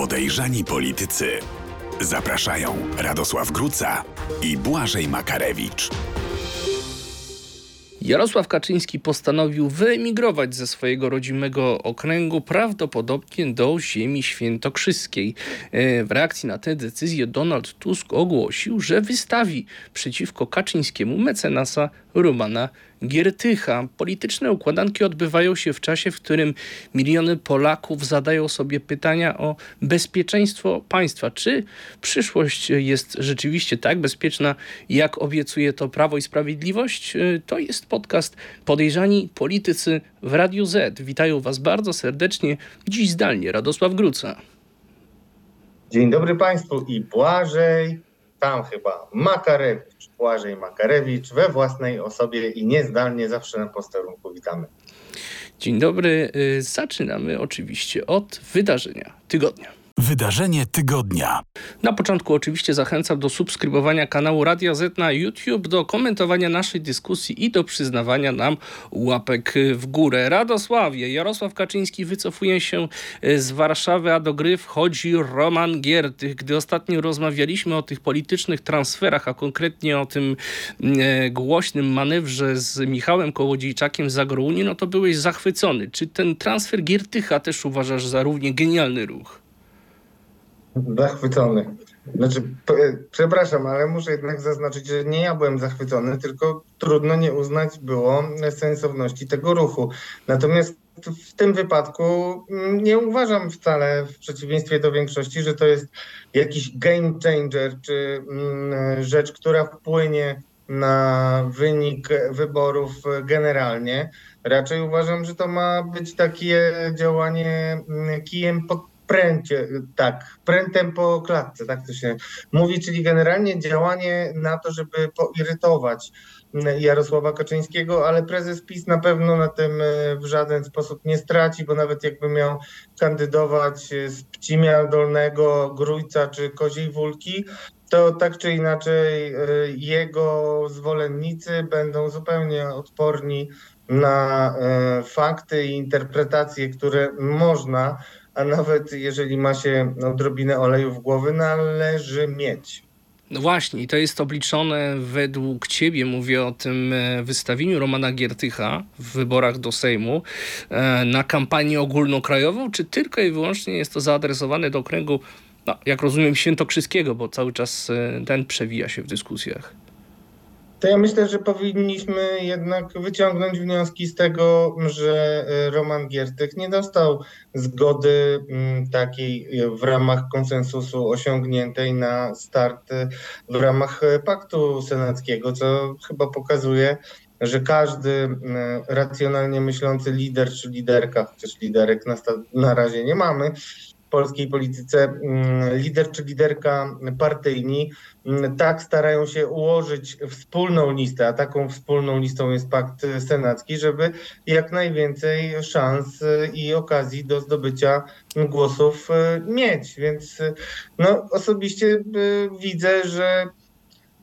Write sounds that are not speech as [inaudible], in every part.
Podejrzani politycy. Zapraszają Radosław Gruca i Błażej Makarewicz. Jarosław Kaczyński postanowił wyemigrować ze swojego rodzimego okręgu, prawdopodobnie do ziemi świętokrzyskiej. E, w reakcji na tę decyzję Donald Tusk ogłosił, że wystawi przeciwko Kaczyńskiemu mecenasa Romana Giertycha. Polityczne układanki odbywają się w czasie, w którym miliony Polaków zadają sobie pytania o bezpieczeństwo państwa. Czy przyszłość jest rzeczywiście tak bezpieczna, jak obiecuje to Prawo i Sprawiedliwość? To jest podcast Podejrzani Politycy w Radiu Z. Witają Was bardzo serdecznie. Dziś zdalnie Radosław Gruca. Dzień dobry Państwu i Błażej, tam chyba Makarewicz, Błażej Makarewicz we własnej osobie i niezdalnie zawsze na posterunku witamy. Dzień dobry. Y, zaczynamy oczywiście od wydarzenia tygodnia. Wydarzenie tygodnia. Na początku oczywiście zachęcam do subskrybowania kanału Radia Z na YouTube, do komentowania naszej dyskusji i do przyznawania nam łapek w górę. Radosławie, Jarosław Kaczyński wycofuje się e, z Warszawy, a do gry wchodzi Roman Giertych. Gdy ostatnio rozmawialiśmy o tych politycznych transferach, a konkretnie o tym e, głośnym manewrze z Michałem Kołodziejczakiem z Agrounii, no to byłeś zachwycony. Czy ten transfer Giertycha też uważasz za równie genialny ruch? Zachwycony. Znaczy, przepraszam, ale muszę jednak zaznaczyć, że nie ja byłem zachwycony, tylko trudno nie uznać było sensowności tego ruchu. Natomiast w tym wypadku nie uważam wcale, w przeciwieństwie do większości, że to jest jakiś game changer, czy mm, rzecz, która wpłynie na wynik wyborów generalnie. Raczej uważam, że to ma być takie działanie mm, kijem pod pręcie, tak, prętem po klatce, tak to się mówi, czyli generalnie działanie na to, żeby poirytować Jarosława Kaczyńskiego, ale prezes PiS na pewno na tym e, w żaden sposób nie straci, bo nawet jakby miał kandydować z Pcimia Dolnego, Grójca czy Koziej Wólki, to tak czy inaczej e, jego zwolennicy będą zupełnie odporni na e, fakty i interpretacje, które można a nawet jeżeli ma się odrobinę oleju w głowy, należy mieć. No właśnie, i to jest obliczone według ciebie, mówię o tym e, wystawieniu Romana Giertycha w wyborach do Sejmu e, na kampanię ogólnokrajową, czy tylko i wyłącznie jest to zaadresowane do okręgu, no, jak rozumiem, świętokrzyskiego, bo cały czas e, ten przewija się w dyskusjach? To ja myślę, że powinniśmy jednak wyciągnąć wnioski z tego, że e, Roman Giertych nie dostał zgody mm, takiej w ramach konsensusu osiągniętej na start e, w ramach e, paktu senackiego, co chyba pokazuje, że każdy racjonalnie myślący lider czy liderka, chociaż liderek na, na razie nie mamy, polskiej polityce mm, lider czy liderka partyjni mm, tak starają się ułożyć wspólną listę, a taką wspólną listą jest pakt senacki, żeby jak najwięcej szans i okazji do zdobycia głosów e, mieć. Więc no, osobiście widzę, że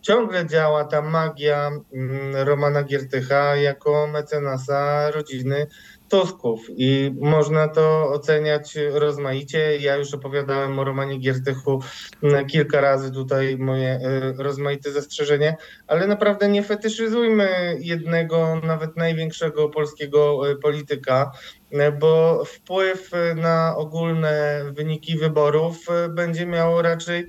ciągle działa ta magia mm, Romana Giertycha jako mecenasa rodziny Tusków i można to oceniać rozmaicie. Ja już opowiadałem o Romanie Giertychu mm, kilka razy tutaj moje e, rozmaite zastrzeżenie, ale naprawdę nie fetyszyzujmy jednego, nawet największego polskiego e, polityka, e, bo wpływ na ogólne wyniki wyborów będzie miało raczej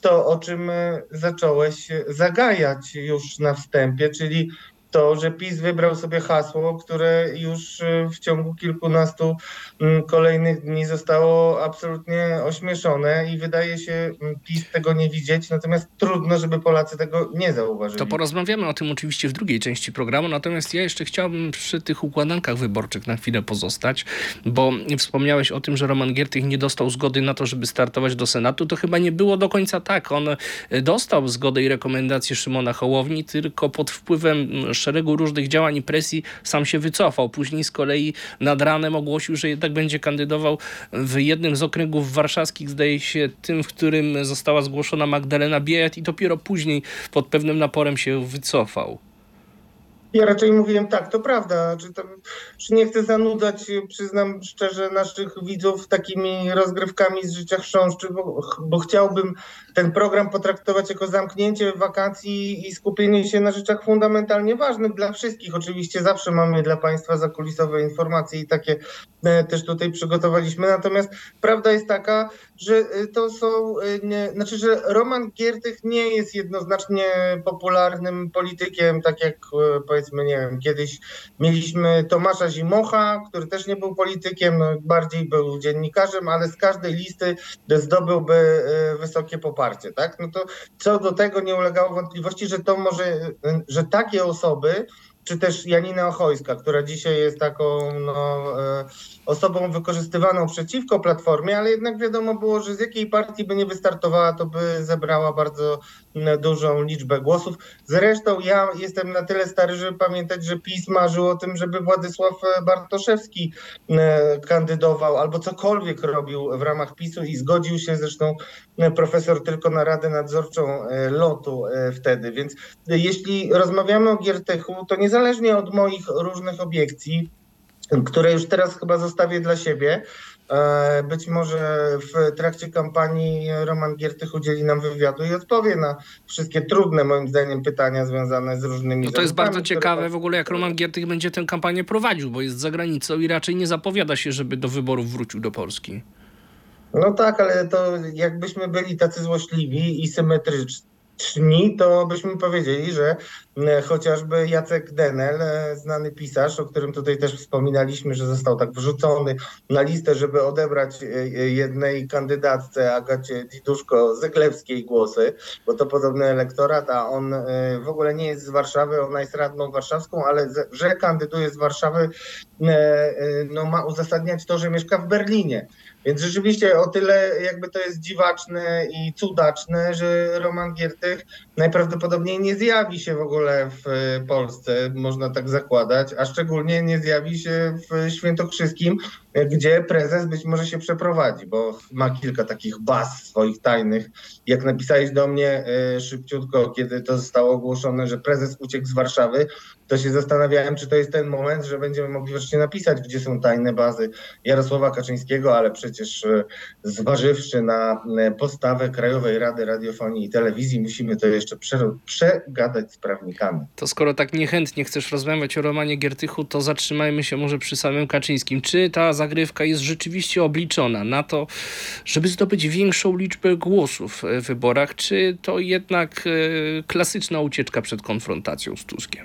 to, o czym zacząłeś zagajać już na wstępie, czyli to, że PiS wybrał sobie hasło, które już y, w ciągu kilkunastu mm, kolejnych dni zostało absolutnie ośmieszone i wydaje się mm, PiS tego nie widzieć, natomiast trudno, żeby Polacy tego nie zauważyli. To porozmawiamy o tym oczywiście w drugiej części programu, natomiast ja jeszcze chciałbym przy tych układankach wyborczych na chwilę pozostać, bo wspomniałeś o tym, że Roman Giertych nie dostał zgody na to, żeby startować do Senatu. To chyba nie było do końca tak. On dostał zgodę i rekomendację Szymona Hołowni, tylko pod wpływem szeregu różnych działań i presji sam się wycofał. Później z kolei nad ranem ogłosił, że jednak będzie kandydował w jednym z okręgów warszawskich, zdaje się tym, w którym została zgłoszona Magdalena Biejat i dopiero później pod pewnym naporem się wycofał. Ja raczej mówiłem tak, to prawda. Czy, tam, czy nie chcę zanudzać, przyznam szczerze, naszych widzów takimi rozgrywkami z życia chrząszczy, bo, bo chciałbym ten program potraktować jako zamknięcie wakacji i skupienie się na rzeczach fundamentalnie ważnych dla wszystkich. Oczywiście zawsze mamy dla Państwa zakulisowe informacje i takie e, też tutaj przygotowaliśmy. Natomiast prawda jest taka, że e, to są, e, nie, znaczy, że Roman Giertych nie jest jednoznacznie popularnym politykiem, tak jak powiedzmy, nie wiem, kiedyś mieliśmy Tomasza Zimocha, który też nie był politykiem, no, bardziej był dziennikarzem, ale z każdej listy zdobyłby wysokie poparcie, tak? No to co do tego nie ulegało wątpliwości, że to może, że takie osoby czy też Janina Ochojska, która dzisiaj jest taką no, e, osobą wykorzystywaną przeciwko Platformie, ale jednak wiadomo było, że z jakiej partii by nie wystartowała, to by zebrała bardzo dużą liczbę głosów. Zresztą ja jestem na tyle stary, żeby pamiętać, że PiS marzył o tym, żeby Władysław Bartoszewski e, kandydował albo cokolwiek robił w ramach PiSu i zgodził się zresztą profesor tylko na Radę Nadzorczą e, lotu wtedy. Więc jeśli rozmawiamy o Giertychu, to nie niezależnie od moich różnych obiekcji, które już teraz chyba zostawię dla siebie, e, być może w trakcie kampanii Roman Giertych udzieli nam wywiadu i odpowie na wszystkie trudne moim zdaniem pytania związane z różnymi No to jest bardzo ciekawe w ogóle jak Roman Giertych będzie tę kampanię prowadził, bo jest za granicą i raczej nie zapowiada się, żeby do wyborów wrócił do Polski. No tak, ale to jakbyśmy byli tacy złośliwi i symetryczni, to byśmy powiedzieli, że e, chociażby Jacek Denel, e, znany pisarz, o którym tutaj też wspominaliśmy, że został tak wrzucony na listę, żeby odebrać e, jednej kandydatce Agacie Diduszko-Zeglewskiej głosy, bo to podobny elektorat, a on w ogóle nie jest z Warszawy, ona jest radną warszawską, ale że kandyduje z Warszawy, no ma uzasadniać to, że mieszka w Berlinie. Więc rzeczywiście o tyle jakby to jest dziwaczne i cudaczne, że Roman Giertych najprawdopodobniej nie zjawi się w ogóle w Polsce, można tak zakładać, a szczególnie nie zjawi się w Świętokrzyskim, gdzie prezes być może się przeprowadzi, bo ma kilka takich baz swoich tajnych. Jak napisałeś do mnie e, szybciutko, kiedy to zostało ogłoszone, że prezes uciekł z Warszawy, to się zastanawiałem, czy to jest ten moment, że będziemy mogli wreszcie napisać, gdzie są tajne bazy Jarosława Kaczyńskiego, ale przecież e, zważywszy na e, postawę Krajowej Rady Radiofonii i Telewizji, musimy to jeszcze przegadać z prawnikami. To skoro tak niechętnie chcesz rozmawiać o Romanie Giertychu, to zatrzymajmy się może przy samym Kaczyńskim. Czy ta zagrywka jest rzeczywiście obliczona na to, żeby zdobyć większą liczbę głosów w wyborach, czy to jednak e, klasyczna ucieczka przed konfrontacją z Tuskiem?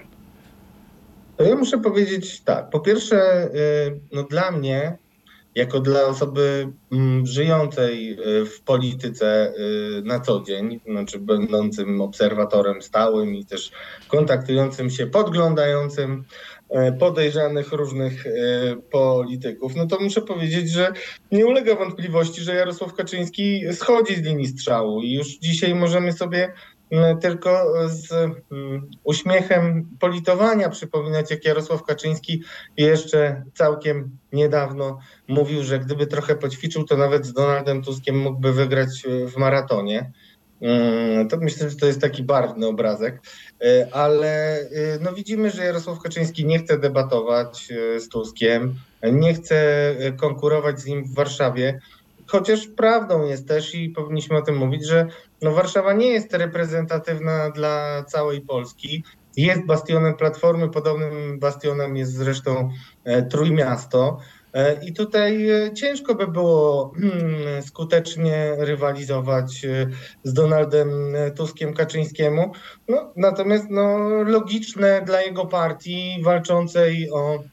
To ja muszę powiedzieć tak. Po pierwsze, e, no dla mnie, jako dla osoby mm, żyjącej e, w polityce na co dzień, znaczy będącym obserwatorem stałym i też kontaktującym się, podglądającym podejrzanych różnych e, polityków, no to muszę powiedzieć, że nie ulega wątpliwości, że Jarosław Kaczyński schodzi z linii strzału i już dzisiaj możemy sobie tylko z uśmiechem politowania przypominać, jak Jarosław Kaczyński jeszcze całkiem niedawno mówił, że gdyby trochę poćwiczył, to nawet z Donaldem Tuskiem mógłby wygrać w maratonie. Mm, to myślę, że to jest taki barwny obrazek, e, ale e, no widzimy, że Jarosław Kaczyński nie chce debatować e, z Tuskiem, nie chce konkurować z nim w Warszawie, chociaż prawdą jest też i powinniśmy o tym mówić, że no Warszawa nie jest reprezentatywna dla całej Polski. Jest bastionem Platformy, podobnym bastionem jest zresztą Trójmiasto. E, I tutaj e, ciężko by było hmm, skutecznie rywalizować e, z Donaldem Tuskiem Kaczyńskiemu. No, natomiast no, logiczne dla jego partii walczącej o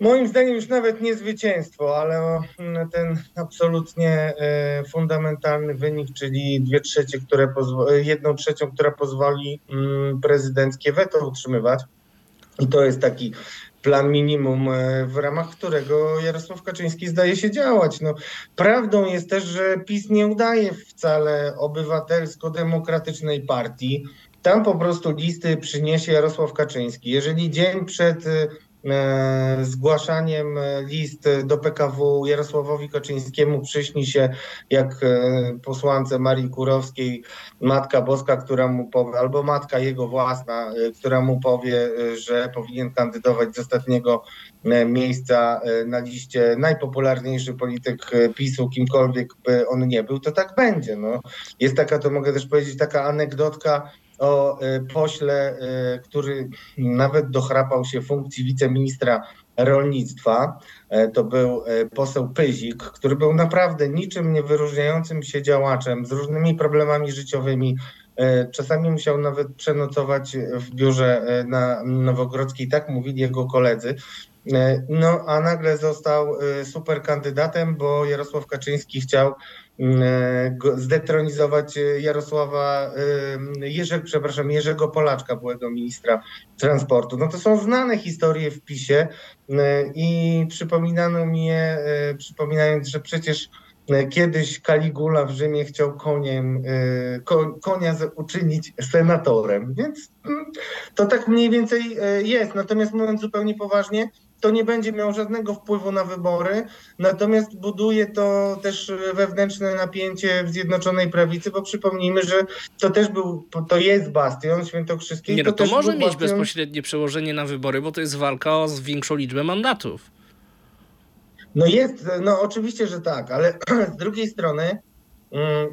moim zdaniem już nawet nie zwycięstwo, ale o hmm, ten absolutnie fundamentalny wynik, czyli dwie trzecie, które jedną trzecią, która pozwoli hmm, prezydenckie weto utrzymywać. I to jest taki plan minimum, e, w ramach którego Jarosław Kaczyński zdaje się działać. No, prawdą jest też, że PiS nie udaje wcale obywatelsko-demokratycznej partii. Tam po prostu listy przyniesie Jarosław Kaczyński. Jeżeli dzień przed e, zgłaszaniem list do PKW Jarosławowi Kaczyńskiemu przyśni się jak e, posłance Marii Kurowskiej Matka Boska, która mu powie, albo matka jego własna, e, która mu powie, że powinien kandydować z ostatniego miejsca na liście najpopularniejszy polityk PiSu, kimkolwiek by on nie był, to tak będzie. No. Jest taka, to mogę też powiedzieć, taka anegdotka o y, pośle, y, który nawet dochrapał się funkcji wiceministra rolnictwa. E, to był e, poseł Pyzik, który był naprawdę niczym nie wyróżniającym się działaczem z różnymi problemami życiowymi. E, czasami musiał nawet przenocować w biurze na Nowogrodzkiej, tak mówili jego koledzy. No a nagle został super kandydatem, bo Jarosław Kaczyński chciał E, zdetronizować Jarosława e, Jerzego, przepraszam, Jerzego Polaczka, byłego ministra transportu. No to są znane historie w PiSie e, i przypominano mi je, przypominając, że przecież kiedyś Kaligula w Rzymie chciał koniem, konia uczynić senatorem, więc mm, to tak mniej więcej jest. Natomiast mówiąc zupełnie poważnie, to nie będzie miało żadnego wpływu na wybory, natomiast buduje to też wewnętrzne napięcie w Zjednoczonej Prawicy, bo przypomnijmy, że to też był, to jest bastion świętokrzyski. Nie, no to, to może mieć bastion... bezpośrednie przełożenie na wybory, bo to jest walka o większą liczbę mandatów. No jest, no oczywiście, że tak, ale [clears throat] z drugiej strony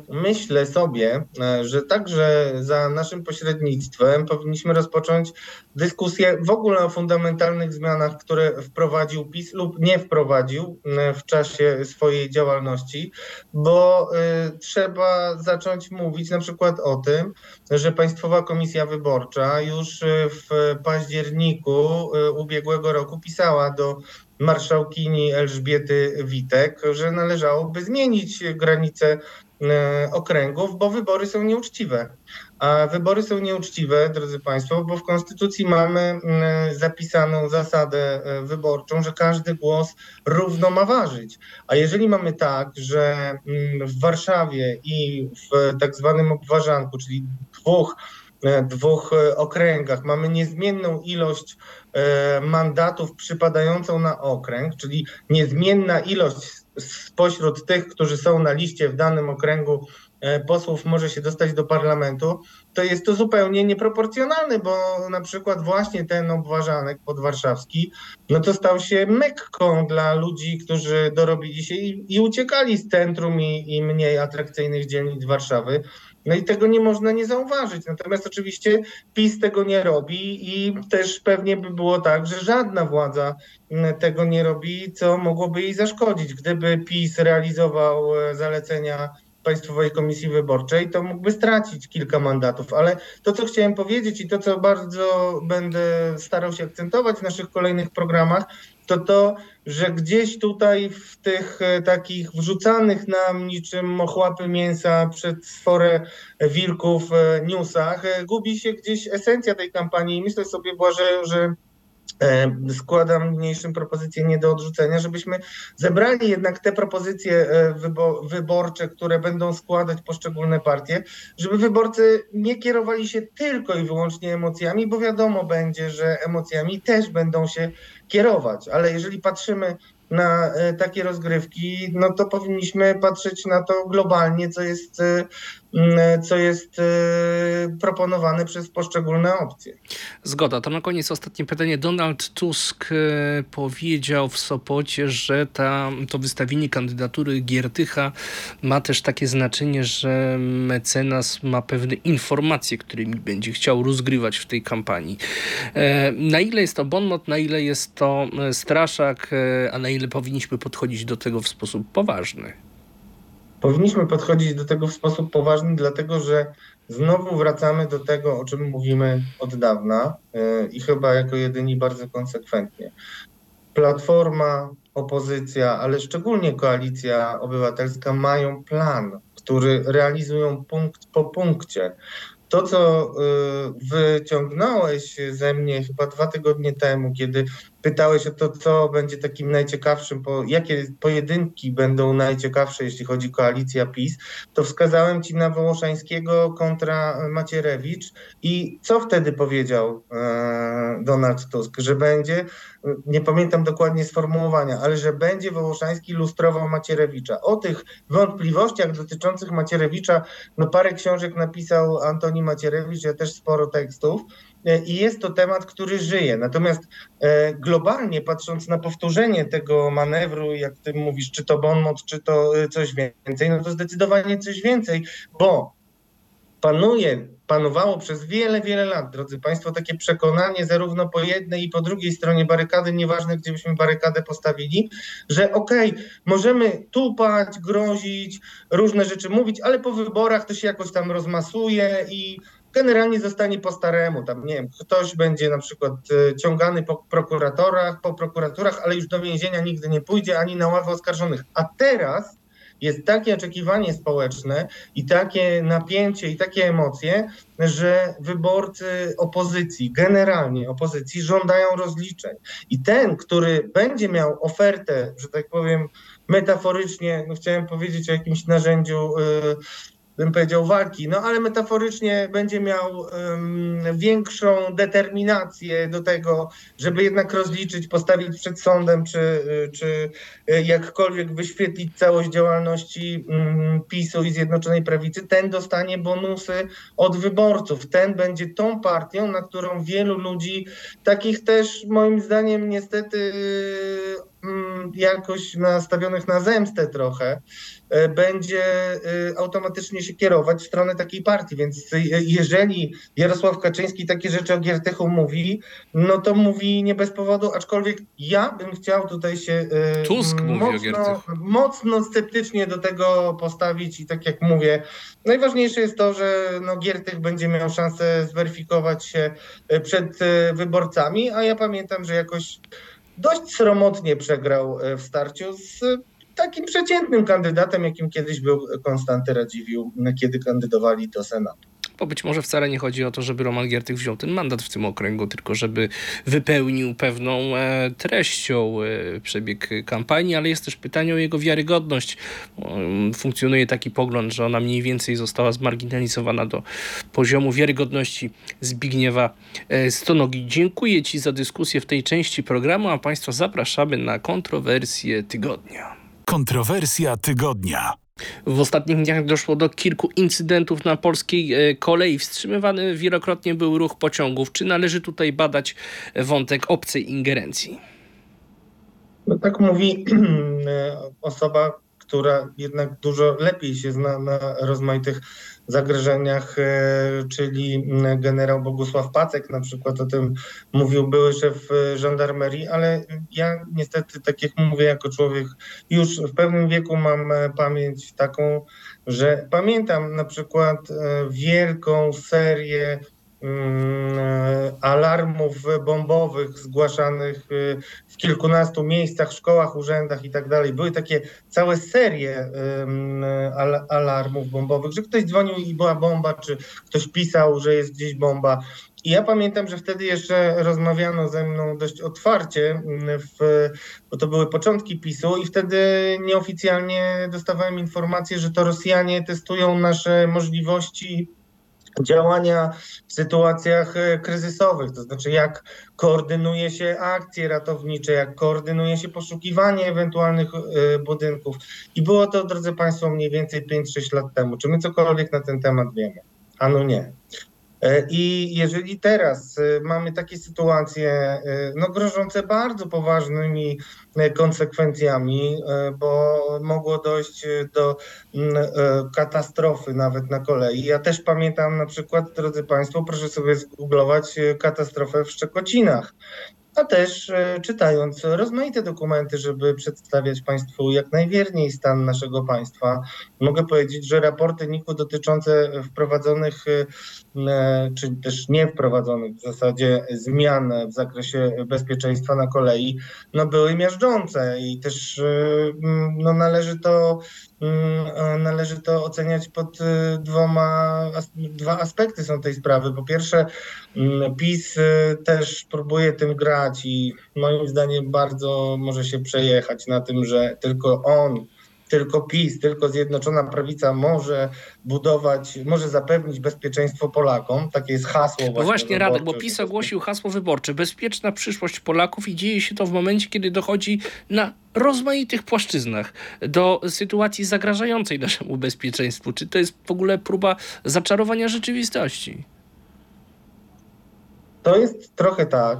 myślę sobie, e, że także za naszym pośrednictwem powinniśmy rozpocząć dyskusję w ogóle o fundamentalnych zmianach, które wprowadził PiS lub nie wprowadził e, w czasie swojej działalności, bo e, trzeba zacząć mówić na przykład o tym, że Państwowa Komisja Wyborcza już w październiku ubiegłego roku pisała do marszałkini Elżbiety Witek, że należałoby zmienić granice okręgów, bo wybory są nieuczciwe. A wybory są nieuczciwe, drodzy Państwo, bo w Konstytucji mamy mm, zapisaną zasadę e, wyborczą, że każdy głos równo ma ważyć. A jeżeli mamy tak, że mm, w Warszawie i w tak zwanym obwarzanku, czyli dwóch e, dwóch okręgach. Mamy niezmienną ilość mandatów przypadającą na okręg, czyli niezmienna ilość spośród tych, którzy są na liście w danym okręgu e, posłów może się dostać do parlamentu, to jest to zupełnie nieproporcjonalne, bo na przykład właśnie ten obważanek podwarszawski, no to stał się mekką dla ludzi, którzy dorobili się i, i uciekali z centrum i, i mniej atrakcyjnych dzielnic Warszawy. No i tego nie można nie zauważyć. Natomiast oczywiście PiS tego nie robi i też pewnie by było tak, że żadna władza mm, tego nie robi, co mogłoby jej zaszkodzić. Gdyby PiS realizował e, zalecenia Państwowej Komisji Wyborczej, to mógłby stracić kilka mandatów. Ale to, co chciałem powiedzieć i to, co bardzo będę starał się akcentować w naszych kolejnych programach, to to, że gdzieś tutaj w tych e, takich wrzucanych nam niczym mochłapy mięsa przed sforę wilków e, newsach e, gubi się gdzieś esencja tej kampanii. I myślę sobie, Błażeju, że składam niniejszym propozycję nie do odrzucenia, żebyśmy zebrali jednak te propozycje wyborcze, które będą składać poszczególne partie, żeby wyborcy nie kierowali się tylko i wyłącznie emocjami, bo wiadomo będzie, że emocjami też będą się kierować, ale jeżeli patrzymy na e, takie rozgrywki, no to powinniśmy patrzeć na to globalnie, co jest, e, co jest e, proponowane przez poszczególne opcje. Zgoda. To na koniec ostatnie pytanie. Donald Tusk powiedział w Sopocie, że ta, to wystawienie kandydatury Giertycha ma też takie znaczenie, że mecenas ma pewne informacje, którymi będzie chciał rozgrywać w tej kampanii. Na ile jest to bonmot, na ile jest to straszak, a na ile powinniśmy podchodzić do tego w sposób poważny? Powinniśmy podchodzić do tego w sposób poważny, dlatego że znowu wracamy do tego, o czym mówimy od dawna yy, i chyba jako jedyni bardzo konsekwentnie. Platforma, opozycja, ale szczególnie koalicja obywatelska mają plan, który realizują punkt po punkcie. To, co y, wyciągnąłeś ze mnie chyba dwa tygodnie temu, kiedy pytałeś o to, co będzie takim najciekawszym, po, jakie pojedynki będą najciekawsze, jeśli chodzi o koalicję PiS, to wskazałem ci na Wołoszańskiego kontra Macierewicz. I co wtedy powiedział e, Donald Tusk, że będzie, nie pamiętam dokładnie sformułowania, ale że będzie Wołoszański lustrował Macierewicza. O tych wątpliwościach dotyczących Macierewicza, no parę książek napisał Antoni Macierewicz, ja też sporo tekstów i jest to temat, który żyje. Natomiast e, globalnie patrząc na powtórzenie tego manewru, jak ty mówisz, czy to bonmot, czy to e, coś więcej, no to zdecydowanie coś więcej, bo panuje, panowało przez wiele, wiele lat, drodzy Państwo, takie przekonanie zarówno po jednej i po drugiej stronie barykady, nieważne gdzie byśmy barykadę postawili, że okej, okay, możemy tupać, grozić, różne rzeczy mówić, ale po wyborach to się jakoś tam rozmasuje i generalnie zostanie po staremu. Tam nie wiem, ktoś będzie na przykład e, ciągany po prokuratorach, po prokuraturach, ale już do więzienia nigdy nie pójdzie ani na ławę oskarżonych. A teraz jest takie oczekiwanie społeczne i takie napięcie i takie emocje, że wyborcy opozycji, generalnie opozycji, żądają rozliczeń. I ten, który będzie miał ofertę, że tak powiem, metaforycznie, no chciałem powiedzieć o jakimś narzędziu. Yy, bym powiedział, walki, no ale metaforycznie będzie miał um, większą determinację do tego, żeby jednak rozliczyć, postawić przed sądem, czy, czy jakkolwiek wyświetlić całość działalności um, PiSu i Zjednoczonej Prawicy, ten dostanie bonusy od wyborców. Ten będzie tą partią, na którą wielu ludzi, takich też moim zdaniem niestety jakoś nastawionych na zemstę trochę, E, będzie e, automatycznie się kierować w stronę takiej partii. Więc e, jeżeli Jarosław Kaczyński takie rzeczy o Giertychu mówi, no to mówi nie bez powodu, aczkolwiek ja bym chciał tutaj się Tusk mocno, mocno sceptycznie do tego postawić i tak jak mówię, najważniejsze jest to, że no Giertych będzie miał szansę zweryfikować się przed wyborcami, a ja pamiętam, że jakoś dość sromotnie przegrał w starciu z takim przeciętnym kandydatem, jakim kiedyś był Konstanty Radziwiłł, kiedy kandydowali do Senatu. Bo być może wcale nie chodzi o to, żeby Roman Giertych wziął ten mandat w tym okręgu, tylko żeby wypełnił pewną e, treścią e, przebieg kampanii, ale jest też pytanie o jego wiarygodność. Mm, funkcjonuje taki pogląd, że ona mniej więcej została zmarginalizowana do poziomu wiarygodności Zbigniewa e, Stonogi. Dziękuję Ci za dyskusję w tej części programu, a Państwa zapraszamy na kontrowersję tygodnia. Kontrowersja tygodnia. W ostatnich dniach doszło do kilku incydentów na polskiej e, kolei. Wstrzymywany wielokrotnie był ruch pociągów. Czy należy tutaj badać wątek obcej ingerencji? No tak mówi [clears throat] osoba, która jednak dużo lepiej się zna na rozmaitych zagrożeniach, e, czyli generał Bogusław Pacek na przykład o tym mówił były szef e, żandarmerii, ale ja niestety, tak jak mówię, jako człowiek już w pewnym wieku mam e, pamięć taką, że pamiętam na przykład wielką serię Mm, alarmów bombowych zgłaszanych y, w kilkunastu miejscach, szkołach, urzędach i tak dalej. Były takie całe serie alarmów bombowych, że ktoś dzwonił i była bomba, czy ktoś pisał, że jest gdzieś bomba. I ja pamiętam, że wtedy jeszcze rozmawiano ze mną dość otwarcie, mm, w, bo to były początki PiSu, i wtedy nieoficjalnie dostawałem informację, że to Rosjanie testują nasze możliwości działania w sytuacjach e, kryzysowych, to znaczy jak koordynuje się akcje ratownicze, jak koordynuje się poszukiwanie ewentualnych e, budynków. I było to, drodzy Państwo, mniej więcej 5-6 lat temu. Czy my cokolwiek na ten temat wiemy? Ano nie. E, I jeżeli teraz e, mamy takie sytuacje, e, no, grożące bardzo poważnymi konsekwencjami, bo mogło dojść do mm, katastrofy nawet na kolei. Ja też pamiętam na przykład, drodzy Państwo, proszę sobie zgooglować katastrofę w Szczekocinach a też e, czytając rozmaite dokumenty, żeby przedstawiać Państwu jak najwierniej stan naszego państwa. Mogę powiedzieć, że raporty NIK-u dotyczące wprowadzonych, e, czy też nie wprowadzonych w zasadzie zmian w zakresie bezpieczeństwa na kolei, no były miażdżące i też e, no należy to należy to oceniać pod dwoma, dwa aspekty są tej sprawy. Po pierwsze, PiS też próbuje tym grać, i moim zdaniem bardzo może się przejechać na tym, że tylko on tylko PiS, tylko Zjednoczona Prawica może budować, może zapewnić bezpieczeństwo Polakom. Takie jest hasło właśnie. No właśnie, Radek, bo PiS ogłosił hasło wyborcze Bezpieczna przyszłość Polaków i dzieje się to w momencie, kiedy dochodzi na rozmaitych płaszczyznach do sytuacji zagrażającej naszemu bezpieczeństwu. Czy to jest w ogóle próba zaczarowania rzeczywistości? To jest trochę tak,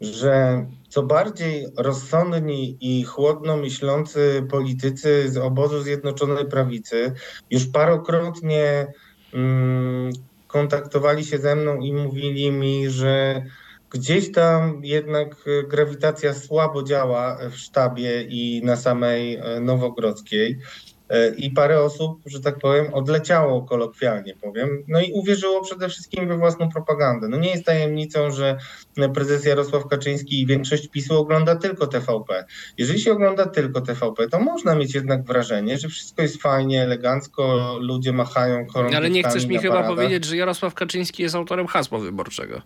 że co bardziej rozsądni i chłodno myślący politycy z obozu Zjednoczonej Prawicy już parokrotnie mm, kontaktowali się ze mną i mówili mi, że gdzieś tam jednak grawitacja słabo działa w sztabie i na samej e, Nowogrodzkiej. E, I parę osób, że tak powiem, odleciało kolokwialnie powiem, no i uwierzyło przede wszystkim we własną propagandę. No nie jest tajemnicą, że prezes Jarosław Kaczyński i większość PiSu ogląda tylko TVP. Jeżeli się ogląda tylko TVP, to można mieć jednak wrażenie, że wszystko jest fajnie, elegancko, ludzie machają chorągiewkami Ale nie chcesz mi chyba powiedzieć, że Jarosław Kaczyński jest autorem hasła wyborczego.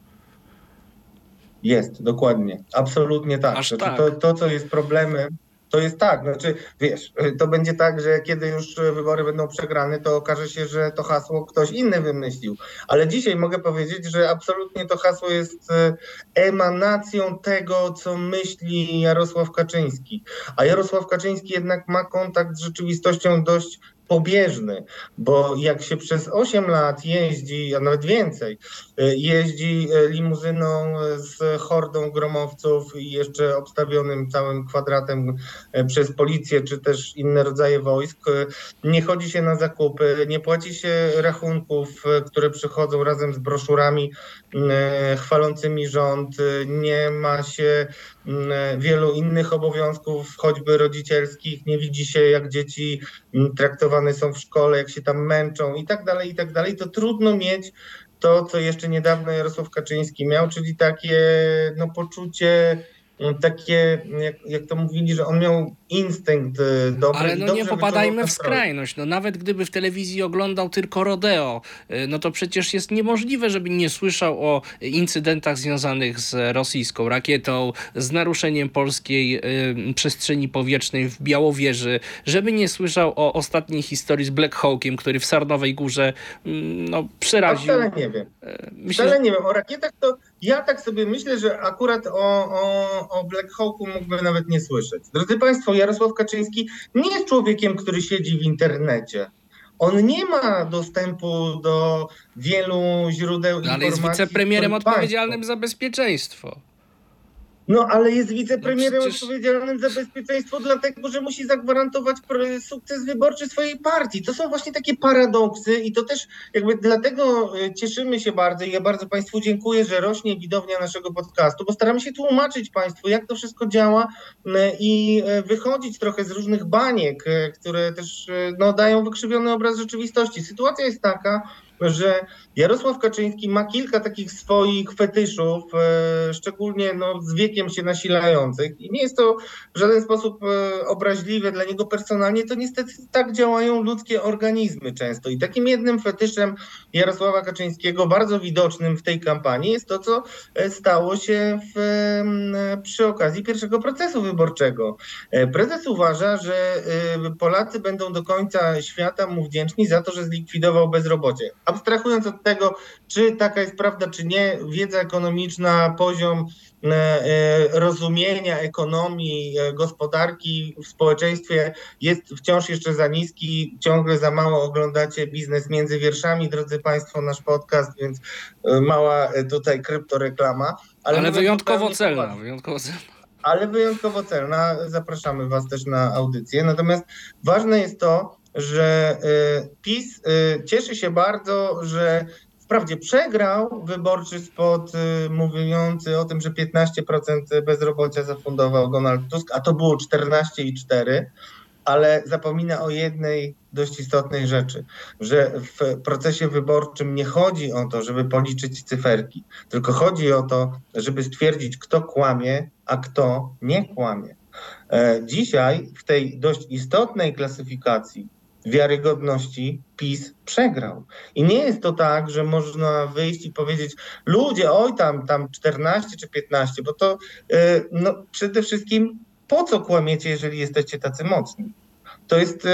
Jest, dokładnie. Absolutnie tak. Aż Znaczy, tak. To, to, co jest problemem, to jest tak. Znaczy, wiesz, to będzie tak, że kiedy już wybory będą przegrane, to okaże się, że to hasło ktoś inny wymyślił. Ale dzisiaj mogę powiedzieć, że absolutnie to hasło jest e, emanacją tego, co myśli Jarosław Kaczyński. A Jarosław Kaczyński jednak ma kontakt z rzeczywistością dość pobieżny, bo jak się przez 8 lat jeździ, a nawet więcej, y, jeździ y, limuzyną z hordą gromowców i jeszcze obstawionym całym kwadratem y, przez policję czy też inne rodzaje wojsk, y, nie chodzi się na zakupy, nie płaci się rachunków, y, które przychodzą razem z broszurami y, chwalącymi rząd, y, nie ma się wielu innych obowiązków, choćby rodzicielskich, nie widzi się jak dzieci mm, traktowane są w szkole, jak się tam męczą i tak dalej, i tak dalej, to trudno mieć to, co jeszcze niedawno Jarosław Kaczyński miał, czyli takie no, poczucie, mm, takie, jak, jak to mówili, że on miał instynkt y, dobry Ale no nie popadajmy w skrajność. No nawet gdyby w telewizji oglądał tylko rodeo, y, no to przecież jest niemożliwe, żeby nie słyszał o incydentach związanych z rosyjską rakietą, z naruszeniem polskiej y, przestrzeni powietrznej w Białowieży, żeby nie słyszał o ostatniej historii z Black Hawkiem, który w Sarnowej Górze mm, no, przeraził. wcale nie wiem. e, Myślę, Wcale nie wiem. O rakietach to ja tak sobie myślę, że akurat o, o, o Black Hawku mógłby nawet nie słyszeć. Drodzy Państwo, Jarosław Kaczyński nie jest człowiekiem, który siedzi w internecie. On nie ma dostępu do wielu źródeł no, ale jest informacji. wicepremierem swoim odpowiedzialnym państwem. za bezpieczeństwo. No ale jest wicepremierem No przecież- odpowiedzialnym za bezpieczeństwo, dlatego że musi zagwarantować sukces wyborczy swojej partii. To są właśnie takie paradoksy i to też jakby dlatego e, cieszymy się bardzo i ja bardzo Państwu dziękuję, że rośnie widownia naszego podcastu, bo staramy się tłumaczyć Państwu, jak to wszystko działa i e, wychodzić trochę z różnych baniek, e, które też no, dają wykrzywiony obraz rzeczywistości. Sytuacja jest taka, że Jarosław Kaczyński ma kilka takich swoich fetyszów, e, szczególnie no, z wiekiem się nasilających. I nie jest to w żaden sposób e, obraźliwe dla niego personalnie, to niestety tak działają ludzkie organizmy często. I takim jednym fetyszem Jarosława Kaczyńskiego, bardzo widocznym w tej kampanii, jest to, co e, stało się w, przy okazji pierwszego procesu wyborczego. Prezes uważa, że Polacy będą do końca świata mu wdzięczni za to, że zlikwidował bezrobocie. Abstrahując od tego, czy taka jest prawda, czy nie, wiedza ekonomiczna, poziom e, e, rozumienia ekonomii, e, gospodarki w społeczeństwie jest wciąż jeszcze za niski. Ciągle za mało oglądacie biznes między wierszami, drodzy Państwo, nasz podcast, więc mała tutaj kryptoreklama. Ale, mówiąc wyjątkowo celna, wyjątkowo celna. ale wyjątkowo celna. Zapraszamy Was też na audycję. Natomiast ważne jest to, że y, PiS y, cieszy się bardzo, że wprawdzie przegrał wyborczy spot y, mówiący o tym, że 15% bezrobocia zafundował Donald Tusk, a to było 14,4%. Ale zapomina o jednej dość istotnej rzeczy, że w procesie wyborczym nie chodzi o to, żeby policzyć cyferki, tylko chodzi o to, żeby stwierdzić, kto kłamie, a kto nie kłamie. E, Dzisiaj w tej dość istotnej klasyfikacji wiarygodności PiS przegrał. I nie jest to tak, że można wyjść i powiedzieć, ludzie, oj tam, tam 14 czy 15, bo to no, przede wszystkim po co kłamiecie, jeżeli jesteście tacy mocni? To jest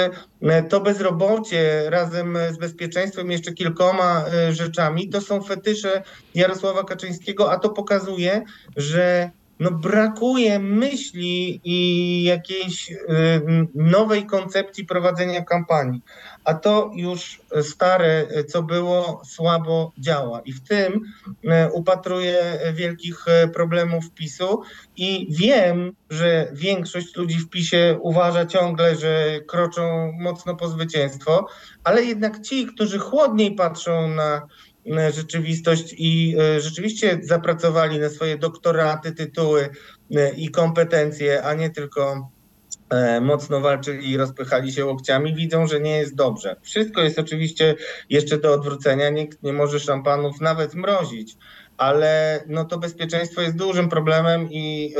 to bezrobocie razem z bezpieczeństwem, jeszcze kilkoma rzeczami. To są fetysze Jarosława Kaczyńskiego, a to pokazuje, że no brakuje myśli i jakiejś y, nowej koncepcji prowadzenia kampanii. A to już stare, co było, słabo działa. I w tym y, upatruję wielkich y, problemów PiSu i wiem, że większość ludzi w PiSie uważa ciągle, że kroczą mocno po zwycięstwo, ale jednak ci, którzy chłodniej patrzą na rzeczywistość i e, rzeczywiście zapracowali na swoje doktoraty, tytuły e, i kompetencje, a nie tylko e, mocno walczyli i rozpychali się łokciami, widzą, że nie jest dobrze. Wszystko jest oczywiście jeszcze do odwrócenia, nikt nie może szampanów nawet mrozić, ale no to bezpieczeństwo jest dużym problemem i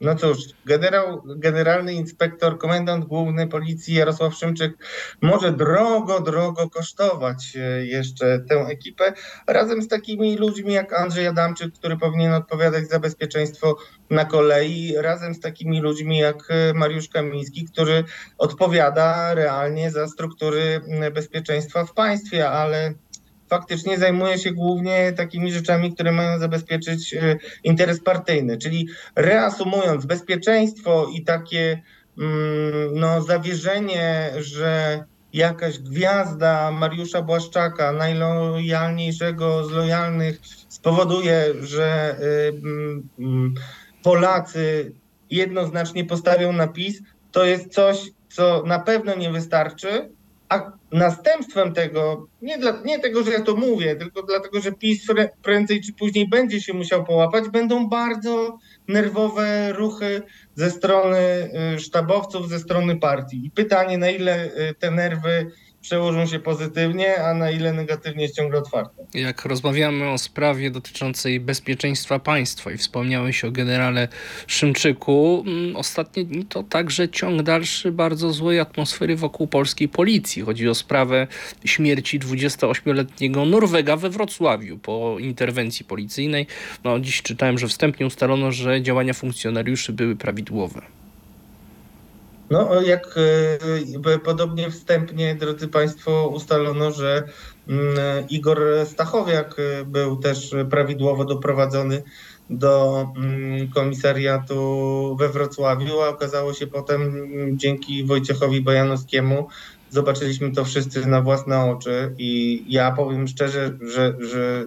no cóż, generał, generalny inspektor, komendant główny policji Jarosław Szymczyk może drogo, drogo kosztować e, jeszcze tę ekipę, razem z takimi ludźmi jak Andrzej Adamczyk, który powinien odpowiadać za bezpieczeństwo na kolei, razem z takimi ludźmi jak e, Mariusz Kamiński, który odpowiada realnie za struktury bezpieczeństwa w państwie, ale faktycznie zajmuje się głównie takimi rzeczami, które mają zabezpieczyć e, interes partyjny. Czyli reasumując, bezpieczeństwo i takie mm, no, zawierzenie, że jakaś gwiazda Mariusza Błaszczaka, najlojalniejszego z lojalnych, spowoduje, że y, y, Polacy jednoznacznie postawią na PiS, to jest coś, co na pewno nie wystarczy, a następstwem tego, nie, dla, nie tego, że ja to mówię, tylko dlatego, że PiS prędzej czy później będzie się musiał połapać, będą bardzo nerwowe ruchy ze strony y, sztabowców, ze strony partii. I pytanie, na ile y, te nerwy przełożą się pozytywnie, a na ile negatywnie jest ciągle otwarte. Jak rozmawiamy o sprawie dotyczącej bezpieczeństwa państwa i wspomniałeś o generale Szymczyku, mm, ostatnie dni to także ciąg dalszy bardzo złej atmosfery wokół polskiej policji. Chodzi o sprawę śmierci 28-letniego Norwega we Wrocławiu po interwencji policyjnej. No, dziś czytałem, że wstępnie ustalono, że działania funkcjonariuszy były prawidłowe. No, jak e, podobnie wstępnie, drodzy Państwo, ustalono, że mm, Igor Stachowiak e, był też prawidłowo doprowadzony do mm, komisariatu we Wrocławiu, a okazało się potem mm, dzięki Wojciechowi Bojanowskiemu, zobaczyliśmy to wszyscy na własne oczy i ja powiem szczerze, że, że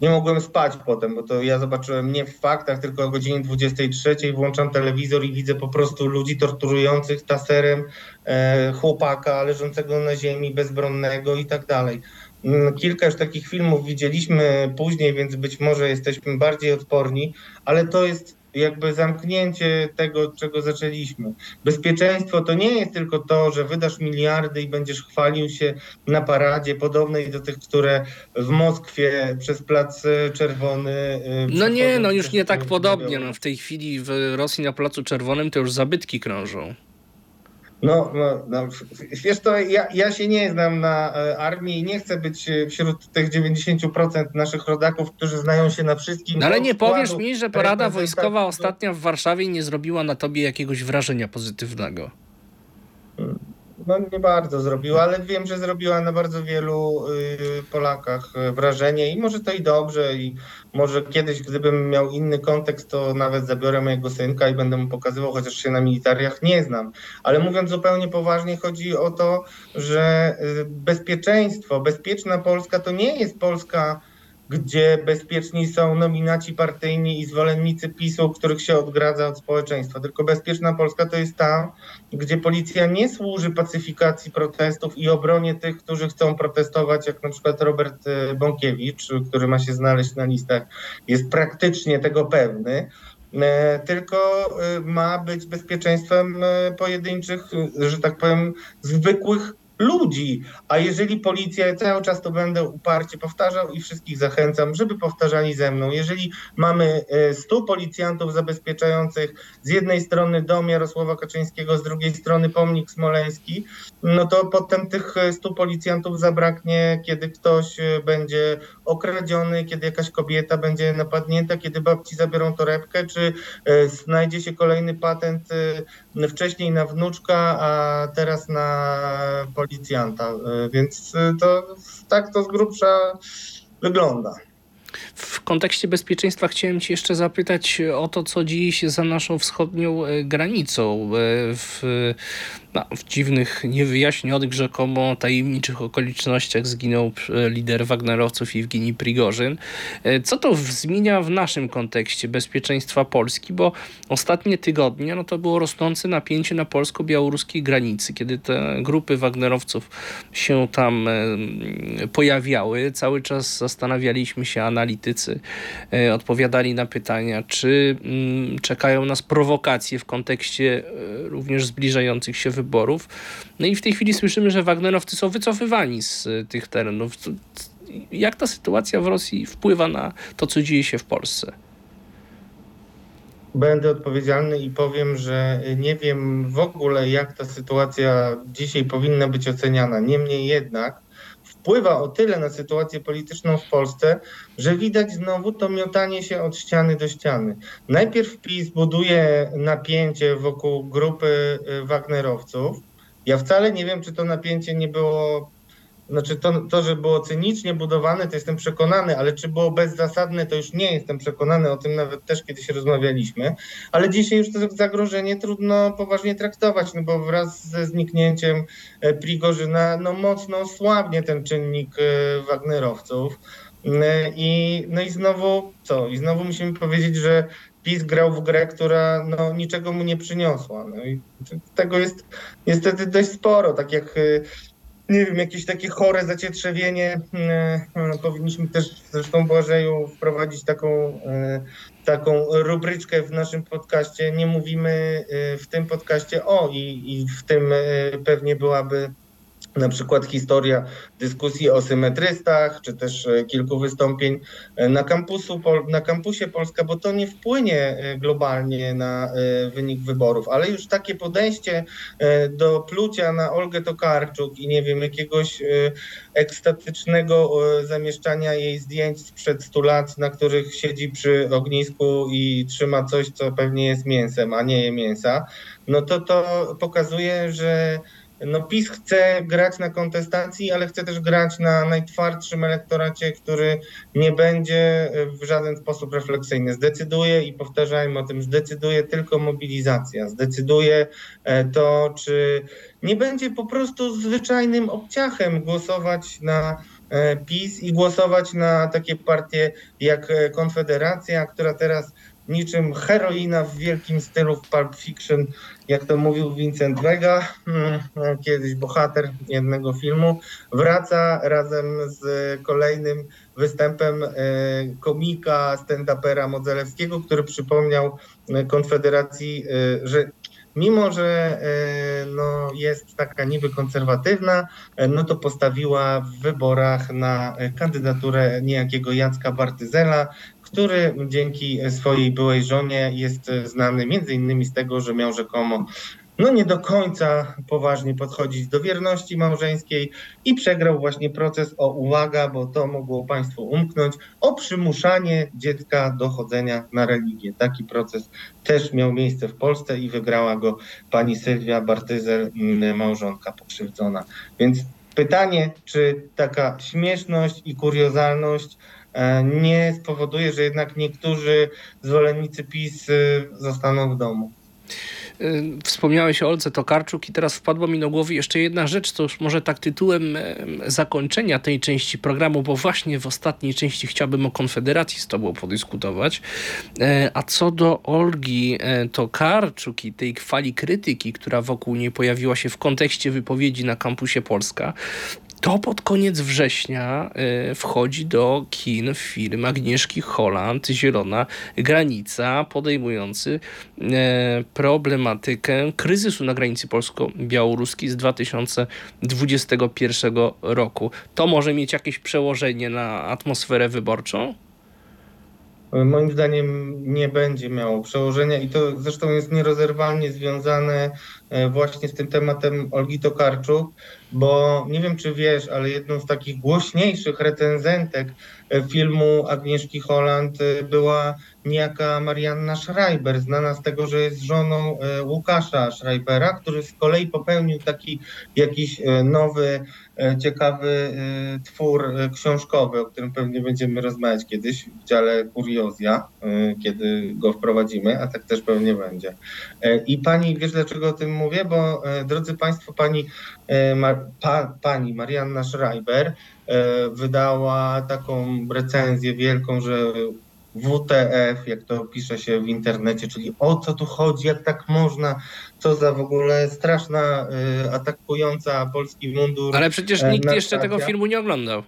nie mogłem spać potem, bo to ja zobaczyłem nie w faktach, tylko o godzinie 23 włączam telewizor i widzę po prostu ludzi torturujących taserem e, chłopaka leżącego na ziemi, bezbronnego i tak dalej. Mm, kilka już takich filmów widzieliśmy później, więc być może jesteśmy bardziej odporni, ale to jest jakby zamknięcie tego, czego zaczęliśmy. Bezpieczeństwo to nie jest tylko to, że wydasz miliardy i będziesz chwalił się na paradzie podobnej do tych, które w Moskwie przez Plac Czerwony. Y, no nie, no już nie tak podobnie. No, w tej chwili w Rosji na Placu Czerwonym to już zabytki krążą. No, no, no, wiesz to, ja, ja się nie znam na e, armii i nie chcę być e, wśród tych 90% naszych rodaków, którzy znają się na wszystkim. No ale nie powiesz mi, że parada wojskowa ostatnia w Warszawie nie zrobiła na tobie jakiegoś wrażenia pozytywnego. Hmm no nie bardzo zrobiła, ale wiem, że zrobiła na bardzo wielu y, Polakach y, wrażenie i może to i dobrze i może kiedyś, gdybym miał inny kontekst, to nawet zabiorę mojego synka i będę mu pokazywał, chociaż się na militariach nie znam. Ale mówiąc zupełnie poważnie, chodzi o to, że y, bezpieczeństwo, bezpieczna Polska to nie jest Polska gdzie bezpieczni są nominaci partyjni i zwolennicy PiSu, których się odgradza od społeczeństwa. Tylko bezpieczna Polska to jest ta, gdzie policja nie służy pacyfikacji protestów i obronie tych, którzy chcą protestować, jak na przykład Robert e, Bąkiewicz, który ma się znaleźć na listach, jest praktycznie tego pewny e, tylko e, ma być bezpieczeństwem pojedynczych, że tak powiem, zwykłych ludzi. A jeżeli policja, ja cały czas to będę uparcie powtarzał i wszystkich zachęcam, żeby powtarzali ze mną. Jeżeli mamy 100 policjantów zabezpieczających z jednej strony dom Jarosława Kaczyńskiego, z drugiej strony pomnik smoleński, no to potem tych 100 policjantów zabraknie, kiedy ktoś będzie okradziony, kiedy jakaś kobieta będzie napadnięta, kiedy babci zabiorą torebkę, czy znajdzie się kolejny patent wcześniej na wnuczka, a teraz na policjanta. Więc to tak to z grubsza wygląda. W kontekście bezpieczeństwa chciałem Cię jeszcze zapytać o to, co się za naszą wschodnią granicą. W w dziwnych, niewyjaśnionych rzekomo tajemniczych okolicznościach zginął lider Wagnerowców Jewgeni Prigorzyn. E, co to zmienia w naszym kontekście bezpieczeństwa Polski? Bo ostatnie tygodnie no to było rosnące napięcie na polsko-białoruskiej granicy, kiedy te grupy Wagnerowców się tam e, pojawiały. Cały czas zastanawialiśmy się, analitycy e, odpowiadali na pytania, czy mm, czekają nas prowokacje w kontekście również zbliżających się wyborów wyborów. No i w tej chwili słyszymy, że Wagnerowcy są wycofywani z e, tych terenów. Jak ta sytuacja w Rosji wpływa na to, co dzieje się w Polsce? Będę odpowiedzialny i powiem, że nie wiem w ogóle, jak ta sytuacja dzisiaj powinna być oceniana. Niemniej jednak wpływa o tyle na sytuację polityczną w Polsce, że widać znowu to miotanie się od ściany do ściany. Najpierw PiS buduje napięcie wokół grupy y, Wagnerowców. Ja wcale nie wiem, czy to napięcie nie było znaczy to, to, że było cynicznie budowane, to jestem przekonany, ale czy było bezzasadne, to już nie jestem przekonany, o tym nawet też kiedyś rozmawialiśmy, ale dzisiaj już to zagrożenie trudno poważnie traktować, no bo wraz ze zniknięciem e, Prigorzyna no mocno słabnie ten czynnik e, Wagnerowców. E, I, no i znowu co? I znowu musimy powiedzieć, że PiS grał w grę, która no, niczego mu nie przyniosła. No i tego jest niestety dość sporo, tak jak nie wiem, jakieś takie chore zacietrzewienie. E, no, powinniśmy też zresztą Błażeju wprowadzić taką, e, taką rubryczkę w naszym podcaście. Nie mówimy e, w tym podcaście o i, i w tym pewnie byłaby na przykład historia dyskusji o symetrystach, czy też e, kilku wystąpień e, na, kampusu, na kampusie Polska, bo to nie wpłynie e, globalnie na wynik wyborów, ale już takie podejście do plucia na Olgę Tokarczuk i nie wiem, jakiegoś ekstatycznego zamieszczania jej zdjęć sprzed 100 lat, na których siedzi przy ognisku i trzyma coś, co pewnie jest mięsem, a nie je mięsa, no to to pokazuje, że no PiS chce grać na kontestacji, ale chce też grać na najtwardszym elektoracie, który nie będzie w żaden sposób refleksyjny. Zdecyduje i powtarzajmy o tym, zdecyduje tylko mobilizacja, zdecyduje e, to, czy nie będzie po prostu zwyczajnym obciachem głosować na e, PiS i głosować na takie partie jak e, Konfederacja, która teraz niczym heroina w wielkim stylu w Pulp Fiction, jak to mówił Vincent Vega, hmm, kiedyś bohater jednego filmu, wraca razem z kolejnym występem e, komika, stand-upera Modzelewskiego, który przypomniał Konfederacji, e, że mimo że e, no, jest taka niby konserwatywna, no to postawiła w wyborach na kandydaturę niejakiego Jacka Bartyzela, który dzięki swojej byłej żonie jest znany między innymi z tego, że miał rzekomo no nie do końca poważnie podchodzić do wierności małżeńskiej i przegrał właśnie proces o uwaga, bo to mogło Państwu umknąć, o przymuszanie dziecka do chodzenia na religię. Taki proces też miał miejsce w Polsce i wygrała go pani Sylwia Bartyzel, małżonka pokrzywdzona. Więc pytanie, czy taka śmieszność i kuriozalność E, nie spowoduje, że jednak niektórzy zwolennicy PiS y, zostaną w domu. Y, wspomniałeś o Olce Tokarczuk i teraz wpadła mi do głowy jeszcze jedna rzecz, to już może tak tytułem zakończenia tej części programu, bo właśnie w ostatniej części chciałbym o Konfederacji z tobą podyskutować. E, a co do Olgi e, Tokarczuk i tej fali krytyki, która wokół niej pojawiła się w kontekście wypowiedzi na kampusie Polska, to pod koniec września e, wchodzi do kin film Agnieszki Holland Zielona Granica, podejmujący e, problematykę kryzysu na granicy polsko-białoruskiej z 2021 roku. To może mieć jakieś przełożenie na atmosferę wyborczą? Moim zdaniem nie będzie miało przełożenia i to zresztą jest nierozerwalnie związane e, właśnie z tym tematem Olgi Tokarczuk, bo nie wiem czy wiesz, ale jedną z takich głośniejszych recenzentek e, filmu Agnieszki Holland e, była niejaka Marianna Schreiber, znana z tego, że jest żoną Łukasza Schreibera, który z kolei popełnił taki jakiś nowy, ciekawy twór książkowy, o którym pewnie będziemy rozmawiać kiedyś w dziale Kuriozja, kiedy go wprowadzimy, a tak też pewnie będzie. I pani, wiesz dlaczego o tym mówię? Bo drodzy Państwo, pani pa, pani Marianna Schreiber e, wydała taką recenzję wielką, że WTF, jak to pisze się w internecie, czyli o co tu chodzi, jak tak można, co za w ogóle straszna, e, atakująca polski mundur. Ale przecież e, nikt jeszcze tego filmu nie oglądał.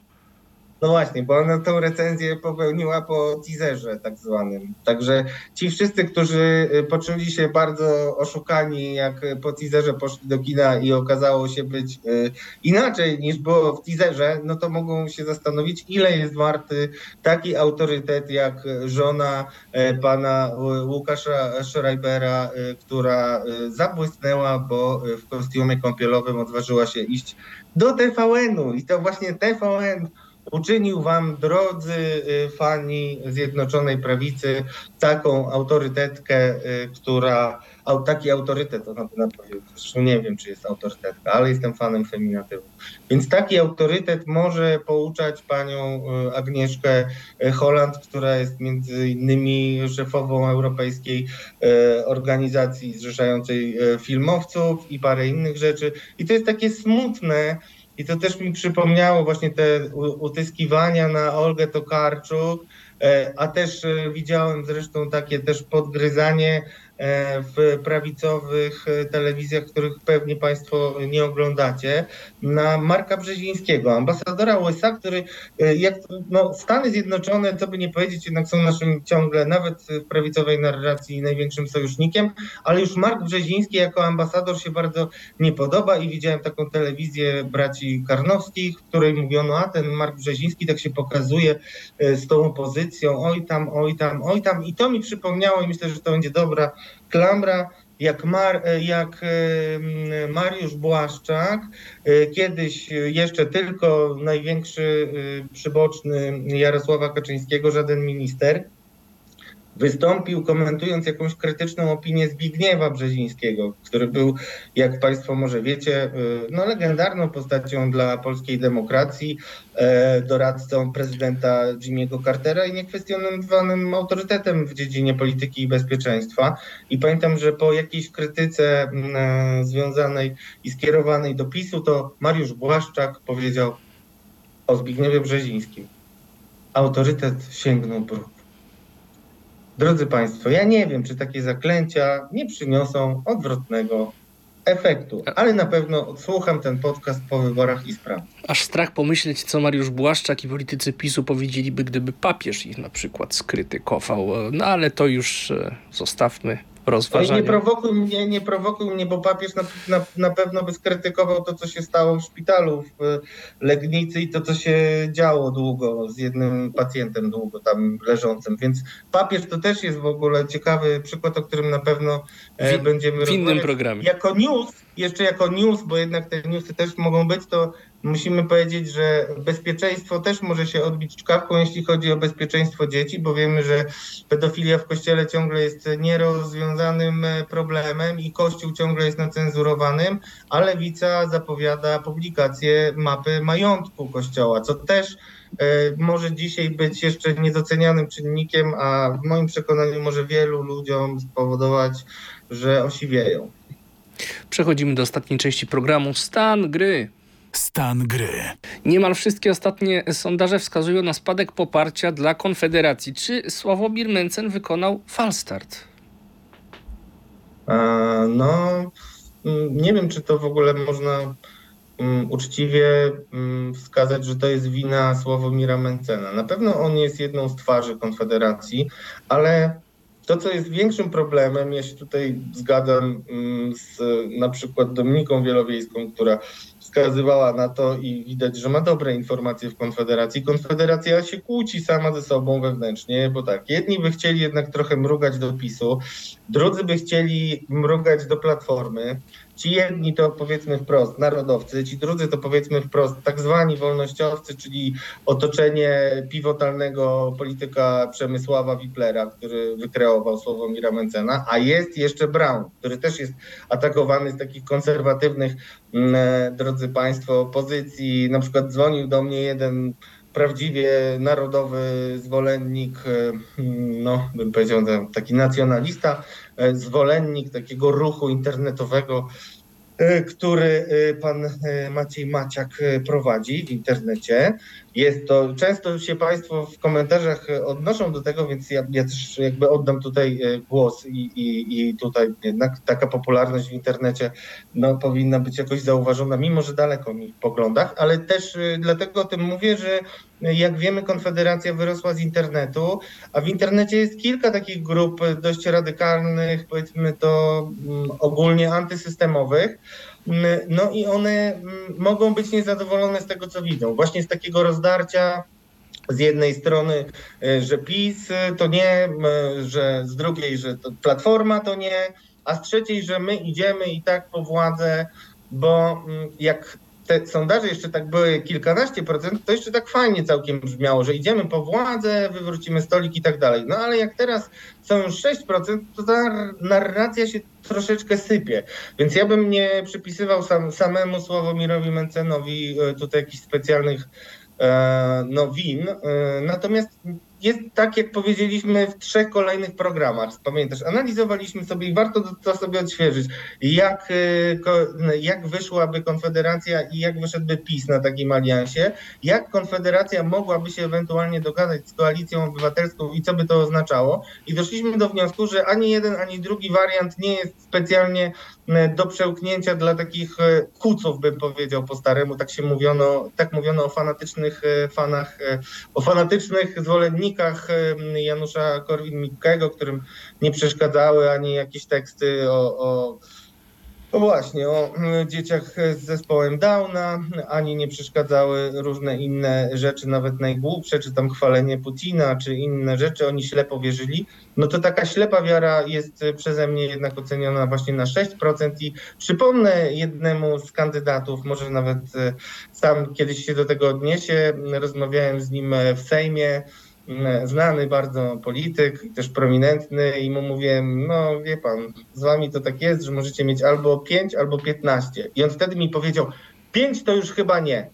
No właśnie, bo ona tą recenzję popełniła po teaserze tak zwanym. Także ci wszyscy, którzy y, poczuli się bardzo oszukani, jak po teaserze poszli do kina i okazało się być y, inaczej niż było w teaserze, no to mogą się zastanowić, ile jest warty taki autorytet jak żona y, pana Łukasza Schreibera, która zabłysnęła, bo w kostiumie kąpielowym odważyła się iść do TVN-u i to właśnie TVN uczynił wam, drodzy y, fani Zjednoczonej Prawicy, taką autorytetkę, y, która, taki autorytet, ona by powiedzieć, zresztą nie wiem, czy jest autorytetka, ale jestem fanem feminatywu. Więc taki autorytet może pouczać panią y, Agnieszkę Holland, która jest między innymi szefową Europejskiej Organizacji Zrzeszającej Filmowców i parę innych rzeczy. I to jest takie smutne, i to też mi przypomniało właśnie te utyskiwania na Olgę Tokarczuk, e, a też e, widziałem zresztą takie też podgryzanie w prawicowych e, telewizjach, których pewnie Państwo nie oglądacie, na Marka Brzezińskiego, ambasadora USA, który e, jak no, Stany Zjednoczone, co by nie powiedzieć, jednak są naszym ciągle, nawet w prawicowej narracji, największym sojusznikiem, ale już Mark Brzeziński jako ambasador się bardzo nie podoba i widziałem taką telewizję braci Karnowskich, w której mówiono, a ten Mark Brzeziński tak się pokazuje z tą opozycją, oj tam, oj tam, oj tam i to mi przypomniało i myślę, że to będzie dobra Klamra, jak, Mar, jak e, Mariusz Błaszczak, e, kiedyś jeszcze tylko największy e, przyboczny Jarosława Kaczyńskiego, żaden minister, wystąpił komentując jakąś krytyczną opinię Zbigniewa Brzezińskiego, który był, jak Państwo może wiecie, y, no, legendarną postacią dla polskiej demokracji, e, doradcą prezydenta Jimmy'ego Cartera i niekwestionowanym autorytetem w dziedzinie polityki i bezpieczeństwa. I pamiętam, że po jakiejś krytyce e, związanej i skierowanej do PiSu, to Mariusz Błaszczak powiedział o Zbigniewie Brzezińskim. Autorytet sięgnął bruk. Drodzy Państwo, ja nie wiem, czy takie zaklęcia nie przyniosą odwrotnego efektu, ale na pewno odsłucham ten podcast po wyborach i sprawdzę. Aż strach pomyśleć, co Mariusz Błaszczak i politycy PiSu powiedzieliby, gdyby papież ich na przykład skrytykował. No ale to już e, zostawmy rozważania. nie prowokuj mnie, nie prowokuj mnie, bo papież na, na, na pewno by skrytykował to, co się stało w szpitalu w Legnicy i to, co się działo długo z jednym pacjentem długo tam leżącym. Więc papież to też jest w ogóle ciekawy przykład, o którym na pewno e, będziemy rozmawiać. W innym programie. Jako news, jeszcze jako news, bo jednak te newsy też mogą być, to musimy powiedzieć, że bezpieczeństwo też może się odbić czkawką, jeśli chodzi o bezpieczeństwo dzieci, bo wiemy, że pedofilia w kościele ciągle jest nierozwiązanym e, problemem i kościół ciągle jest nacenzurowanym, a lewica zapowiada publikację mapy majątku kościoła, co też e, może dzisiaj być jeszcze niedocenianym czynnikiem, a w moim przekonaniu może wielu ludziom spowodować, że osiwieją. Przechodzimy do ostatniej części programu Stan gry. Stan gry. Niemal wszystkie ostatnie sondaże wskazują na spadek poparcia dla Konfederacji. Czy Sławomir Mencen wykonał falstart? No, nie wiem, czy to w ogóle można um, uczciwie um, wskazać, że to jest wina Sławomira Mencena. Na pewno on jest jedną z twarzy Konfederacji, ale to, co jest większym problemem, ja się tutaj zgadzam mm, z na przykład Dominiką Wielowiejską, która wskazywała na to i widać, że ma dobre informacje w Konfederacji. Konfederacja się kłóci sama ze sobą wewnętrznie, bo tak, jedni by chcieli jednak trochę mrugać do PiSu, drudzy by chcieli mrugać do Platformy. Ci jedni to powiedzmy wprost narodowcy, ci drudzy to powiedzmy wprost tak zwani wolnościowcy, czyli otoczenie pivotalnego polityka Przemysława Wiplera, który wykreował Sławomira Mencena, a jest jeszcze Brown, który też jest atakowany z takich konserwatywnych, mm, drodzy Państwo, pozycji. Na przykład dzwonił do mnie jeden prawdziwie narodowy zwolennik, mm, no bym powiedział taki nacjonalista, E, zwolennik takiego ruchu internetowego, e, który e, pan Maciej Maciak prowadzi w internecie. Jest to, często się Państwo w komentarzach odnoszą do tego, więc ja, ja też jakby oddam tutaj głos i, i, i tutaj jednak taka popularność w internecie no, powinna być jakoś zauważona, mimo że daleko mi w poglądach, ale też dlatego o tym mówię, że jak wiemy, Konfederacja wyrosła z internetu, a w internecie jest kilka takich grup dość radykalnych, powiedzmy to mm, ogólnie antysystemowych. Mm, no i one mm, mogą być niezadowolone z tego, co widzą. Właśnie z takiego rozdarcia z jednej strony, y, że PiS to nie, że z drugiej, że to Platforma to nie, a z trzeciej, że my idziemy i tak po władzę, bo jak te sondaże jeszcze tak były kilkanaście procent, to jeszcze tak fajnie całkiem brzmiało, że idziemy po władzę, wywrócimy stolik i tak dalej. No ale jak teraz są już 6%, to ta narracja się troszeczkę sypie. Więc ja bym nie przypisywał sam, samemu Sławomirowi Mencenowi e, tutaj jakichś specjalnych e, no, win. E, natomiast jest tak, jak powiedzieliśmy w trzech kolejnych programach. Pamiętasz, analizowaliśmy sobie i warto to sobie odświeżyć, jak, y, jak wyszłaby Konfederacja i jak wyszedłby PiS na takim aliansie, jak Konfederacja mogłaby się ewentualnie dogadać z koalicją obywatelską i co by to oznaczało. I doszliśmy do wniosku, że ani jeden, ani drugi wariant nie jest specjalnie do przełknięcia dla takich y, kuców, bym powiedział po staremu. Tak się mówiono, tak mówiono o fanatycznych fanach, o fanatycznych zwolennikach Janusza Korwin-Mikkego, którym nie przeszkadzały ani jakieś teksty o, o no właśnie, o dzieciach z zespołem Downa, ani nie przeszkadzały różne inne rzeczy, nawet najgłupsze, czy tam chwalenie Putina, czy inne rzeczy, oni ślepo wierzyli. No to taka ślepa wiara jest przeze mnie jednak oceniona właśnie na 6% i przypomnę jednemu z kandydatów, może nawet e, sam kiedyś się do tego odniesie, rozmawiałem z nim w Sejmie, znany bardzo polityk, też prominentny i mu mówię, no wie pan, z wami to tak jest, że możecie mieć albo 5, albo 15. I on wtedy mi powiedział, 5 to już chyba nie.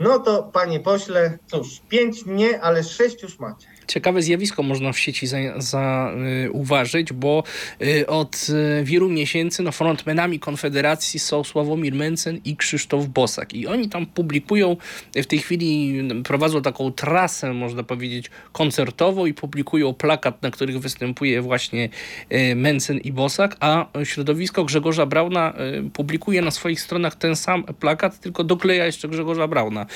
No to panie pośle, cóż, 5 nie, ale 6 już macie ciekawe zjawisko można w sieci zauważyć, za, y, bo y, od y, wielu miesięcy no, frontmenami Konfederacji są Sławomir Mencen i Krzysztof Bosak. I oni tam publikują, w tej chwili prowadzą taką trasę, można powiedzieć, koncertową i publikują plakat, na których występuje właśnie Mencen i Bosak, a środowisko Grzegorza Brauna publikuje na swoich stronach ten sam plakat, tylko dokleja jeszcze Grzegorza Brauna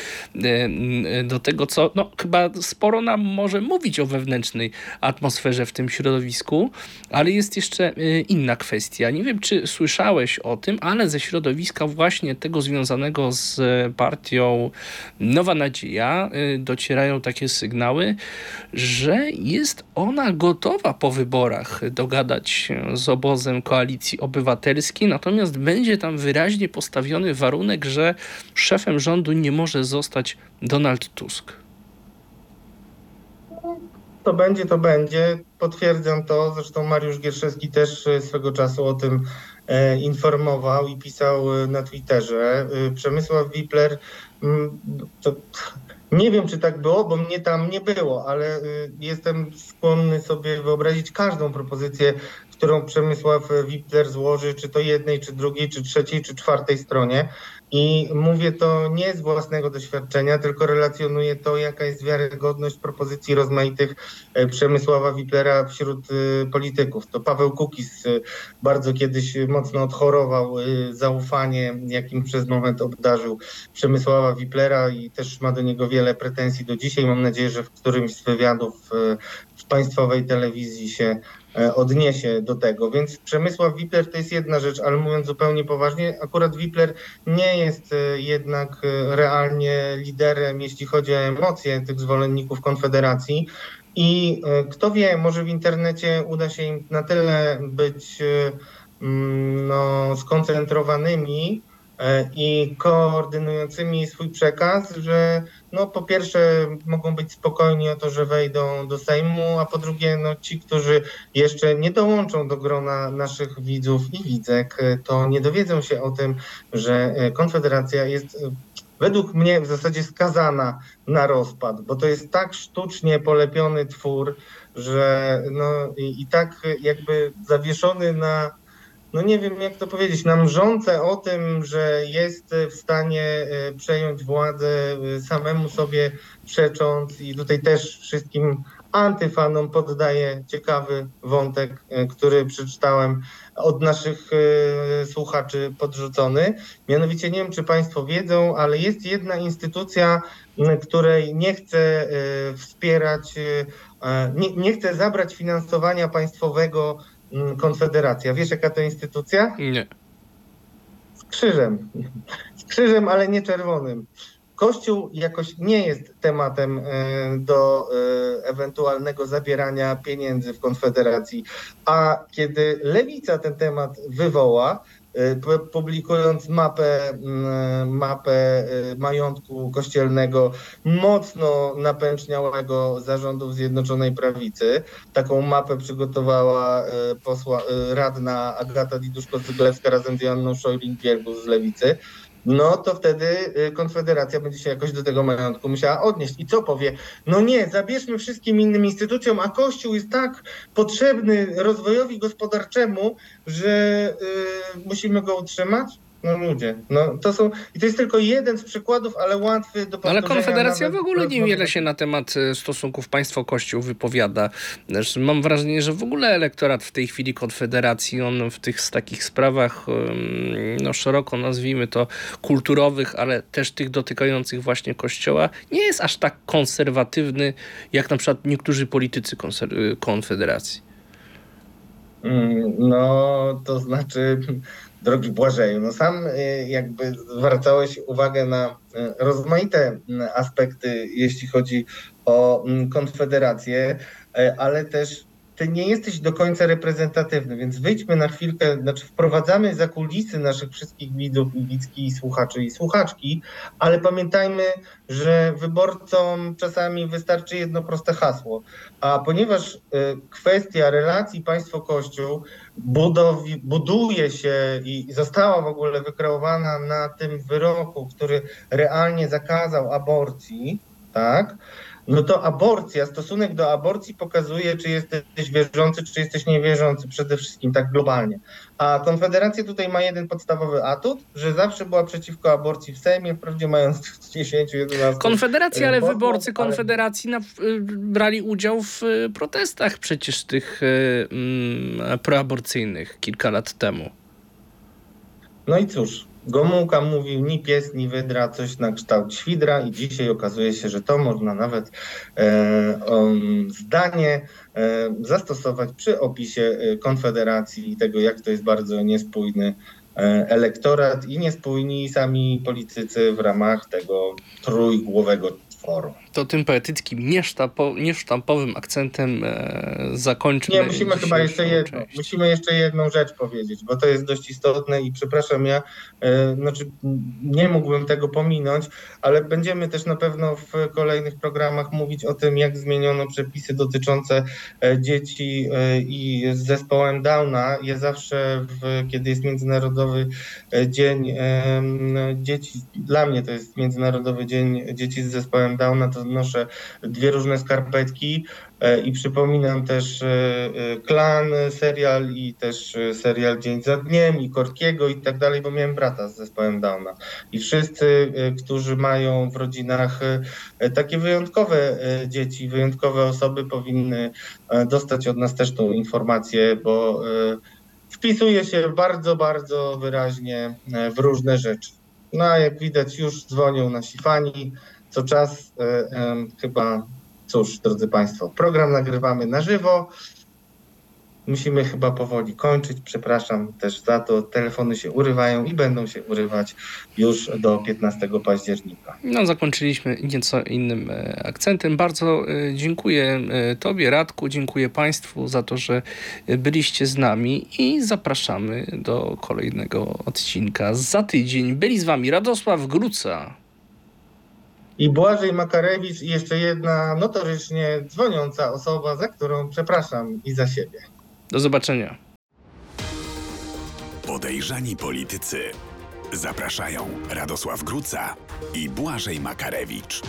do tego, co no, chyba sporo nam może mówić o wewnętrznej atmosferze w tym środowisku, ale jest jeszcze y, inna kwestia. Nie wiem, czy słyszałeś o tym, ale ze środowiska właśnie tego związanego z partią Nowa Nadzieja y, docierają takie sygnały, że jest ona gotowa po wyborach dogadać się z obozem koalicji obywatelskiej, natomiast będzie tam wyraźnie postawiony warunek, że szefem rządu nie może zostać Donald Tusk to będzie, to będzie. Potwierdzam to. Zresztą Mariusz Gierszewski też e, swego czasu o tym e, informował i pisał e, na Twitterze. Przemysław Wipler, mm, to nie wiem, czy tak było, bo mnie tam nie było, ale jestem skłonny sobie wyobrazić każdą propozycję, którą Przemysław Wipler złoży, czy to jednej, czy drugiej, czy trzeciej, czy czwartej stronie. I mówię to nie z własnego doświadczenia, tylko relacjonuję to, jaka jest wiarygodność propozycji rozmaitych e, Przemysława Wiplera wśród e, polityków. To Paweł Kukiz e, bardzo kiedyś mocno odchorował zaufanie, jakim przez moment obdarzył Przemysława Wiplera i też ma do niego wiele pretensji do dzisiaj. Mam nadzieję, że w którymś z wywiadów w państwowej telewizji się odniesie do tego. Więc Przemysław Wipler to jest jedna rzecz, ale mówiąc zupełnie poważnie, akurat Wipler nie jest e, jednak e, realnie liderem, jeśli chodzi o emocje tych zwolenników Konfederacji. I kto wie, może w internecie uda się im na tyle być mm, no, skoncentrowanymi, E, i koordynującymi swój przekaz, że no po pierwsze mogą być spokojni o to, że wejdą do Sejmu, a po drugie no ci, którzy jeszcze nie dołączą do grona naszych widzów i widzek, e, to nie dowiedzą się o tym, że e, Konfederacja jest według mnie w zasadzie skazana na rozpad, bo to jest tak sztucznie polepiony twór, że no i, i tak jakby zawieszony na no nie wiem jak to powiedzieć, na mrzące o tym, że jest w stanie e, przejąć władzę e, samemu sobie przecząc i tutaj też wszystkim antyfanom poddaję ciekawy wątek, e, który przeczytałem od naszych słuchaczy podrzucony. Mianowicie nie wiem, czy Państwo wiedzą, ale jest jedna instytucja, której nie chcę wspierać, nie, nie chcę zabrać finansowania państwowego Konfederacja. Wiesz, jaka to instytucja? Nie. Z krzyżem. Z krzyżem, ale nie czerwonym. Kościół jakoś nie jest tematem e, do e, ewentualnego zabierania pieniędzy w Konfederacji, a kiedy lewica ten temat wywoła, publikując mapę, mapę majątku kościelnego mocno napęczniałego zarządów Zjednoczonej Prawicy. Taką mapę przygotowała posła, radna Agata Diduszko-Zyglewska razem z Janną Szojling-Giergus z Lewicy no to wtedy y, Konfederacja będzie się jakoś do tego majątku musiała odnieść. I co powie? No nie, zabierzmy wszystkim innym instytucjom, a Kościół jest tak potrzebny rozwojowi gospodarczemu, że y, musimy go utrzymać? No ludzie, no to są, i to jest tylko jeden z przykładów, ale łatwy do Ale Konfederacja w ogóle niewiele się na temat e, stosunków państwo-kościół wypowiada. Mam wrażenie, że w ogóle elektorat w tej chwili Konfederacji, on w tych takich sprawach, no szeroko nazwijmy to, kulturowych, ale też tych dotykających właśnie Kościoła, nie jest aż tak konserwatywny, jak na przykład niektórzy politycy Konfederacji. Mm, no, to znaczy drogi Błażeju, no sam y, jakby zwracałeś uwagę na y, rozmaite y, aspekty, jeśli chodzi o mm, Konfederację, ale też ty nie jesteś do końca reprezentatywny, więc wyjdźmy na chwilkę, znaczy wprowadzamy za kulisy naszych wszystkich widzów i widzki, i słuchaczy i słuchaczki, ale pamiętajmy, że wyborcom czasami wystarczy jedno proste hasło. A ponieważ y, kwestia relacji państwo-kościół buduje się i została w ogóle wykreowana na tym wyroku, który realnie zakazał aborcji, tak? No to aborcja, stosunek do aborcji pokazuje, czy jesteś wierzący, czy jesteś niewierzący, przede wszystkim tak globalnie. A Konfederacja tutaj ma jeden podstawowy atut, że zawsze była przeciwko aborcji w Sejmie, wprawdzie mając [laughs] 10, 11. Konfederacja, ale posłów, wyborcy Konfederacji ale... brali udział w y, protestach przecież tych y, mm, proaborcyjnych kilka lat temu. No i cóż, Gomułka mówił ni pies, ni wydra, coś na kształt świdra i dzisiaj okazuje się, że to można nawet e, zdanie e, zastosować przy opisie e, Konfederacji i tego, jak to jest bardzo niespójny e, elektorat i niespójni sami politycy w ramach tego trójgłowego To tym poetyckim, niesztampo, niesztampowym akcentem e, zakończymy. Nie, musimy chyba jeszcze jedno, musimy jeszcze jedną rzecz powiedzieć, bo to jest dość istotne i przepraszam, ja e, znaczy nie mógłbym tego pominąć, ale będziemy też na pewno w kolejnych programach mówić o tym, jak zmieniono przepisy dotyczące e, dzieci e, i z zespołem Downa. Ja zawsze, w, kiedy jest Międzynarodowy e, Dzień Dzieci, dla mnie to jest Międzynarodowy Dzień Dzieci z zespołem zespołem Downa, to noszę dwie różne skarpetki e, i przypominam też e, e, Klan serial i też serial Dzień za dniem i Korkiego i tak dalej, bo miałem brata z zespołem Downa. I wszyscy, którzy mają w rodzinach takie wyjątkowe dzieci, wyjątkowe osoby powinny dostać od nas też tą informację, bo wpisuje się bardzo, bardzo wyraźnie w różne rzeczy. No a jak widać już dzwonią nasi fani, co czas e, chyba, cóż drodzy Państwo, program nagrywamy na żywo. Musimy chyba powoli kończyć. Przepraszam też za to. Telefony się urywają i będą się urywać już do 15 października. No, zakończyliśmy nieco innym e, akcentem. Bardzo e, dziękuję Tobie, Radku, dziękuję Państwu za to, że byliście z nami i zapraszamy do kolejnego odcinka za tydzień. Byli z Wami Radosław Gruca. I Błażej Makarewicz i jeszcze jedna notorycznie dzwoniąca osoba, za którą przepraszam i za siebie. Do zobaczenia. Podejrzani politycy. Zapraszają Radosław Gruca i Błażej Makarewicz.